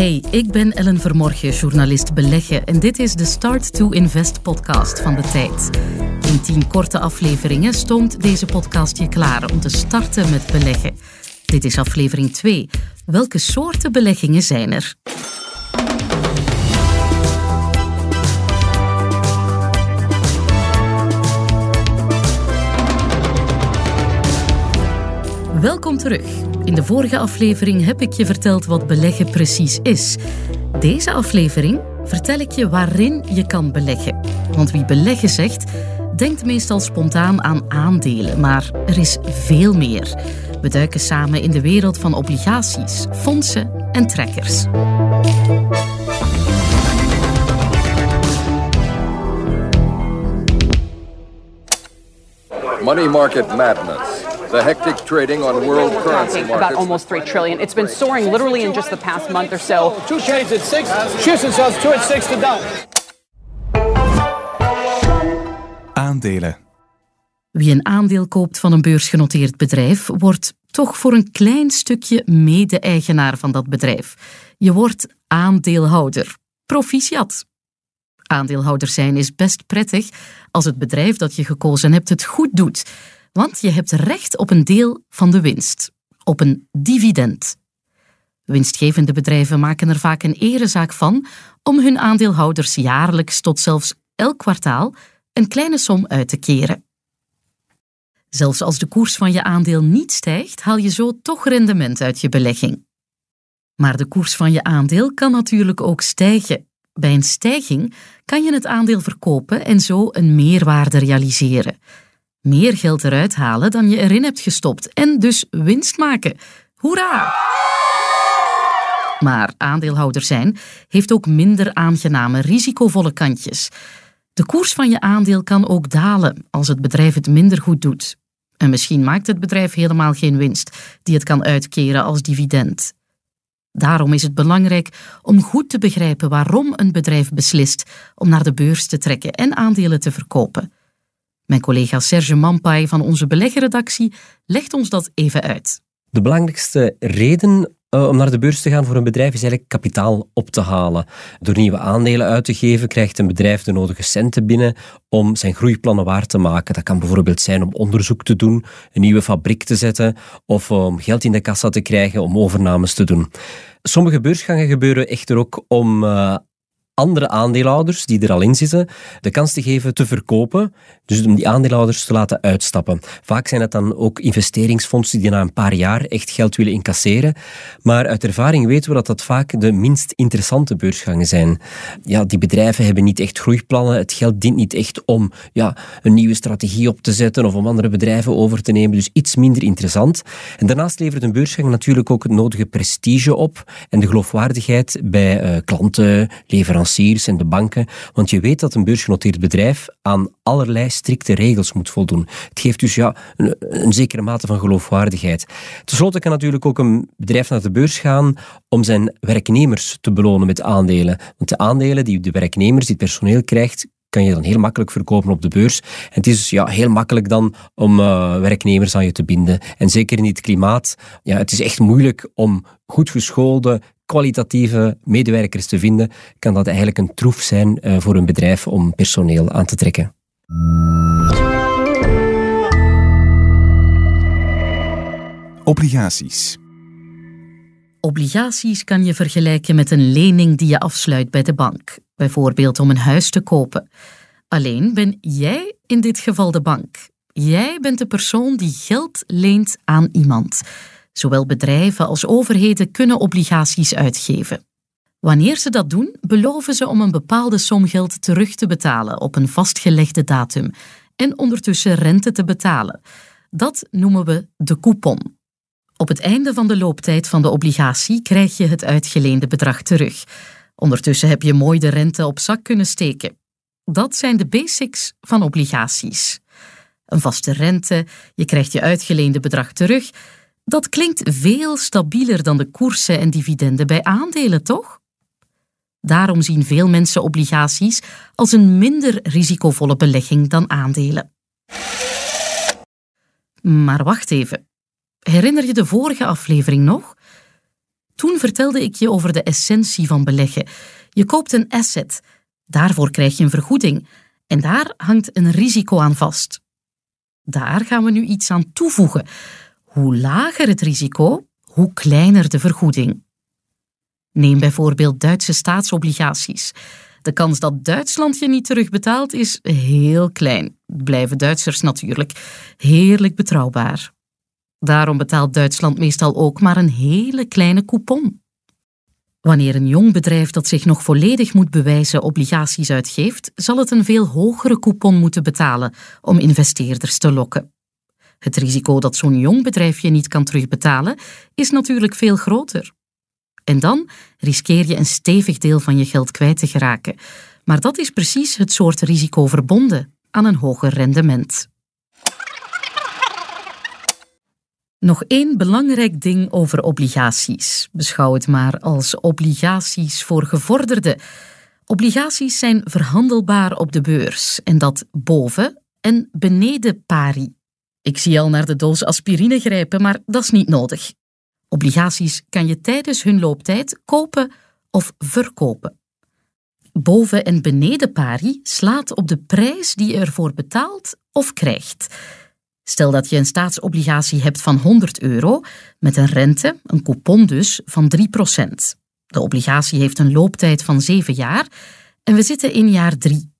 Hey, ik ben Ellen Vermorgen, journalist beleggen en dit is de Start to Invest podcast van de tijd. In tien korte afleveringen stoomt deze podcast je klaar om te starten met beleggen. Dit is aflevering 2. Welke soorten beleggingen zijn er? Welkom terug. In de vorige aflevering heb ik je verteld wat beleggen precies is. Deze aflevering vertel ik je waarin je kan beleggen. Want wie beleggen zegt, denkt meestal spontaan aan aandelen, maar er is veel meer. We duiken samen in de wereld van obligaties, fondsen en trekkers. Money market madness. The hectic trading on world currency talking about markets. almost three trillion. It's been soaring literally in just the past month or so. Two trades at six. Houston sells two at six to down. Aandelen. Wie een aandeel koopt van een beursgenoteerd bedrijf, wordt toch voor een klein stukje mede-eigenaar van dat bedrijf. Je wordt aandeelhouder. Proficiat. Aandeelhouder zijn is best prettig als het bedrijf dat je gekozen hebt het goed doet, want je hebt recht op een deel van de winst, op een dividend. Winstgevende bedrijven maken er vaak een erezaak van om hun aandeelhouders jaarlijks tot zelfs elk kwartaal een kleine som uit te keren. Zelfs als de koers van je aandeel niet stijgt, haal je zo toch rendement uit je belegging. Maar de koers van je aandeel kan natuurlijk ook stijgen. Bij een stijging kan je het aandeel verkopen en zo een meerwaarde realiseren. Meer geld eruit halen dan je erin hebt gestopt en dus winst maken. Hoera! Maar aandeelhouder zijn heeft ook minder aangename, risicovolle kantjes. De koers van je aandeel kan ook dalen als het bedrijf het minder goed doet. En misschien maakt het bedrijf helemaal geen winst die het kan uitkeren als dividend. Daarom is het belangrijk om goed te begrijpen waarom een bedrijf beslist om naar de beurs te trekken en aandelen te verkopen. Mijn collega Serge Mampai van onze beleggerredactie legt ons dat even uit. De belangrijkste reden uh, om naar de beurs te gaan voor een bedrijf is eigenlijk kapitaal op te halen. Door nieuwe aandelen uit te geven krijgt een bedrijf de nodige centen binnen om zijn groeiplannen waar te maken. Dat kan bijvoorbeeld zijn om onderzoek te doen, een nieuwe fabriek te zetten of om geld in de kassa te krijgen om overnames te doen. Sommige beursgangen gebeuren echter ook om uh, andere aandeelhouders die er al in zitten de kans te geven te verkopen, dus om die aandeelhouders te laten uitstappen. Vaak zijn het dan ook investeringsfondsen die na een paar jaar echt geld willen incasseren, maar uit ervaring weten we dat dat vaak de minst interessante beursgangen zijn. Ja, die bedrijven hebben niet echt groeiplannen, het geld dient niet echt om ja, een nieuwe strategie op te zetten of om andere bedrijven over te nemen, dus iets minder interessant. En daarnaast levert een beursgang natuurlijk ook het nodige prestige op en de geloofwaardigheid bij uh, klanten, leveranciers en de banken, want je weet dat een beursgenoteerd bedrijf aan allerlei strikte regels moet voldoen. Het geeft dus ja, een, zekere mate van geloofwaardigheid. Ten slotte kan natuurlijk ook een bedrijf naar de beurs gaan om zijn werknemers te belonen met aandelen. Want de aandelen die de werknemers, het personeel krijgt, kan je dan heel makkelijk verkopen op de beurs. En het is dus ja, heel makkelijk dan om uh, werknemers aan je te binden. En zeker in dit klimaat, ja, het is echt moeilijk om goed geschoolde, kwalitatieve medewerkers te vinden, kan dat eigenlijk een troef zijn uh, voor een bedrijf om personeel aan te trekken. Obligaties. Obligaties kan je vergelijken met een lening die je afsluit bij de bank, bijvoorbeeld om een huis te kopen. Alleen ben jij in dit geval de bank. Jij bent de persoon die geld leent aan iemand. Zowel bedrijven als overheden kunnen obligaties uitgeven. Wanneer ze dat doen, beloven ze om een bepaalde som geld terug te betalen op een vastgelegde datum en ondertussen rente te betalen. Dat noemen we de coupon. Op het einde van de looptijd van de obligatie krijg je het uitgeleende bedrag terug. Ondertussen heb je mooi de rente op zak kunnen steken. Dat zijn de basics van obligaties. Een vaste rente, je krijgt je uitgeleende bedrag terug. Dat klinkt veel stabieler dan de koersen en dividenden bij aandelen, toch? Daarom zien veel mensen obligaties als een minder risicovolle belegging dan aandelen. Maar wacht even. Herinner je de vorige aflevering nog? Toen vertelde ik je over de essentie van beleggen. Je koopt een asset, daarvoor krijg je een vergoeding en daar hangt een risico aan vast. Daar gaan we nu iets aan toevoegen. Hoe lager het risico, hoe kleiner de vergoeding. Neem bijvoorbeeld Duitse staatsobligaties. De kans dat Duitsland je niet terugbetaalt is heel klein. Blijven Duitsers natuurlijk heerlijk betrouwbaar. Daarom betaalt Duitsland meestal ook maar een hele kleine coupon. Wanneer een jong bedrijf dat zich nog volledig moet bewijzen obligaties uitgeeft, zal het een veel hogere coupon moeten betalen om investeerders te lokken. Het risico dat zo'n jong bedrijf je niet kan terugbetalen is natuurlijk veel groter. En dan riskeer je een stevig deel van je geld kwijt te geraken. Maar dat is precies het soort risico verbonden aan een hoger rendement. Nog één belangrijk ding over obligaties. Beschouw het maar als obligaties voor gevorderden. Obligaties zijn verhandelbaar op de beurs en dat boven en beneden pari. Ik zie al naar de doos aspirine grijpen, maar dat is niet nodig. Obligaties kan je tijdens hun looptijd kopen of verkopen. Boven en beneden pari slaat op de prijs die je ervoor betaalt of krijgt. Stel dat je een staatsobligatie hebt van 100 euro met een rente, een coupon dus, van 3%. De obligatie heeft een looptijd van 7 jaar en we zitten in jaar 3.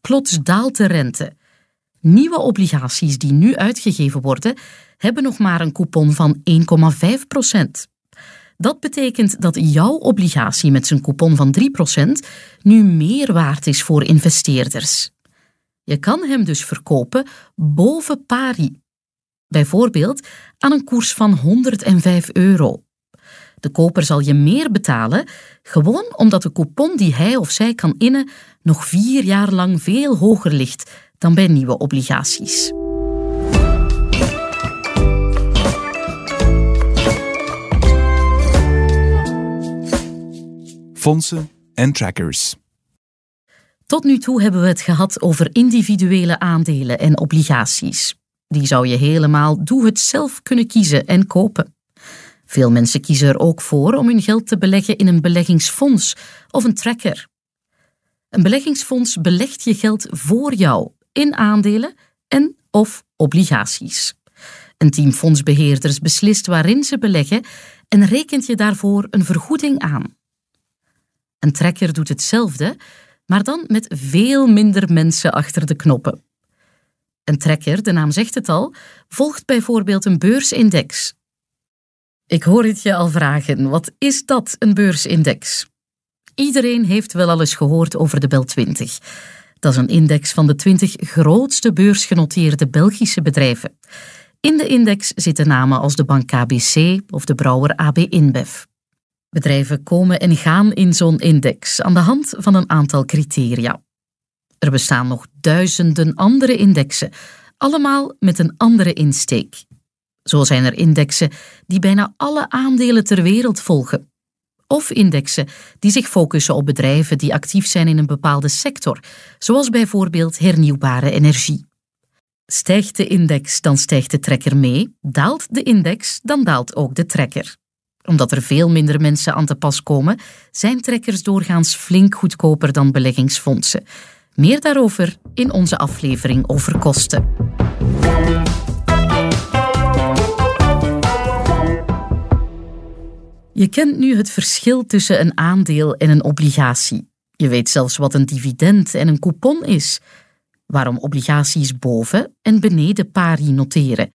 Plots daalt de rente. Nieuwe obligaties die nu uitgegeven worden, hebben nog maar een coupon van 1,5%. Dat betekent dat jouw obligatie met zijn coupon van 3% nu meer waard is voor investeerders. Je kan hem dus verkopen boven pari. Bijvoorbeeld aan een koers van 105 euro. De koper zal je meer betalen, gewoon omdat de coupon die hij of zij kan innen nog vier jaar lang veel hoger ligt dan bij nieuwe obligaties. Fondsen en trackers. Tot nu toe hebben we het gehad over individuele aandelen en obligaties. Die zou je helemaal doe het zelf kunnen kiezen en kopen. Veel mensen kiezen er ook voor om hun geld te beleggen in een beleggingsfonds of een tracker. Een beleggingsfonds belegt je geld voor jou in aandelen en of obligaties. Een team fondsbeheerders beslist waarin ze beleggen en rekent je daarvoor een vergoeding aan. Een tracker doet hetzelfde, maar dan met veel minder mensen achter de knoppen. Een tracker, de naam zegt het al, volgt bijvoorbeeld een beursindex. Ik hoor het je al vragen, wat is dat, een beursindex? Iedereen heeft wel al eens gehoord over de Bel 20. Dat is een index van de 20 grootste beursgenoteerde Belgische bedrijven. In de index zitten namen als de bank KBC of de brouwer AB InBev. Bedrijven komen en gaan in zo'n index aan de hand van een aantal criteria. Er bestaan nog duizenden andere indexen, allemaal met een andere insteek. Zo zijn er indexen die bijna alle aandelen ter wereld volgen. Of indexen die zich focussen op bedrijven die actief zijn in een bepaalde sector, zoals bijvoorbeeld hernieuwbare energie. Stijgt de index, dan stijgt de trekker mee. Daalt de index, dan daalt ook de trekker omdat er veel minder mensen aan te pas komen, zijn trekkers doorgaans flink goedkoper dan beleggingsfondsen. Meer daarover in onze aflevering over kosten. Je kent nu het verschil tussen een aandeel en een obligatie. Je weet zelfs wat een dividend en een coupon is. Waarom obligaties boven en beneden pari noteren.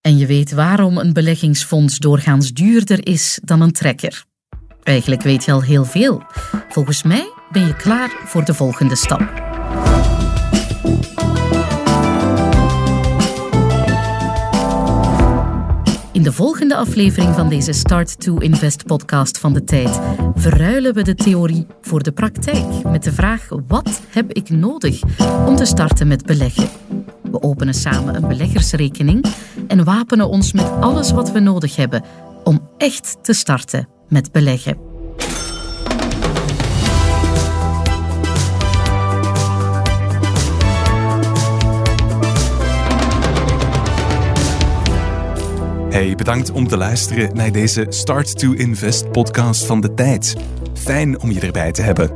En je weet waarom een beleggingsfonds doorgaans duurder is dan een trekker. Eigenlijk weet je al heel veel. Volgens mij ben je klaar voor de volgende stap. In de volgende aflevering van deze Start to Invest podcast van de tijd verruilen we de theorie voor de praktijk met de vraag: wat heb ik nodig om te starten met beleggen? We openen samen een beleggersrekening en wapenen ons met alles wat we nodig hebben om echt te starten met beleggen. Hey, bedankt om te luisteren naar deze Start to Invest podcast van de tijd. Fijn om je erbij te hebben.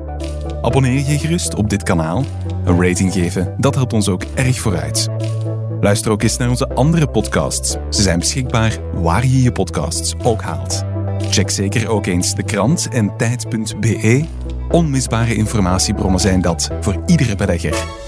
Abonneer je gerust op dit kanaal. Een rating geven, dat helpt ons ook erg vooruit. Luister ook eens naar onze andere podcasts. Ze zijn beschikbaar waar je je podcasts ook haalt. Check zeker ook eens de krant en tijd.be. Onmisbare informatiebronnen zijn dat voor iedere belegger.